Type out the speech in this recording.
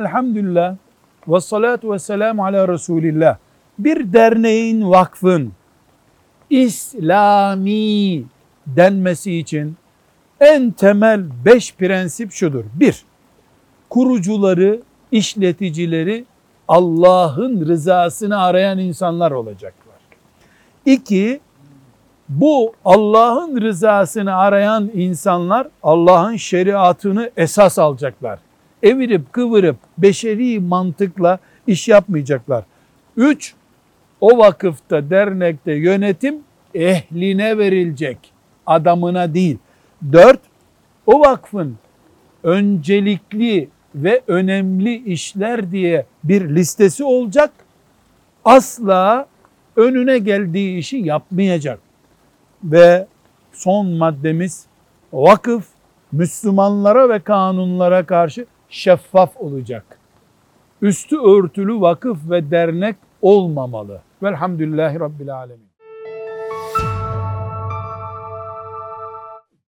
elhamdülillah ve salatu ve selamu ala Resulillah. Bir derneğin, vakfın İslami denmesi için en temel beş prensip şudur. Bir, kurucuları, işleticileri Allah'ın rızasını arayan insanlar olacaklar. İki, bu Allah'ın rızasını arayan insanlar Allah'ın şeriatını esas alacaklar. Evirip kıvırıp beşeri mantıkla iş yapmayacaklar. Üç, o vakıfta, dernekte yönetim ehline verilecek, adamına değil. Dört, o vakfın öncelikli ve önemli işler diye bir listesi olacak. Asla önüne geldiği işi yapmayacak. Ve son maddemiz vakıf Müslümanlara ve kanunlara karşı şeffaf olacak. Üstü örtülü vakıf ve dernek olmamalı. Velhamdülillahi Rabbil Alemin.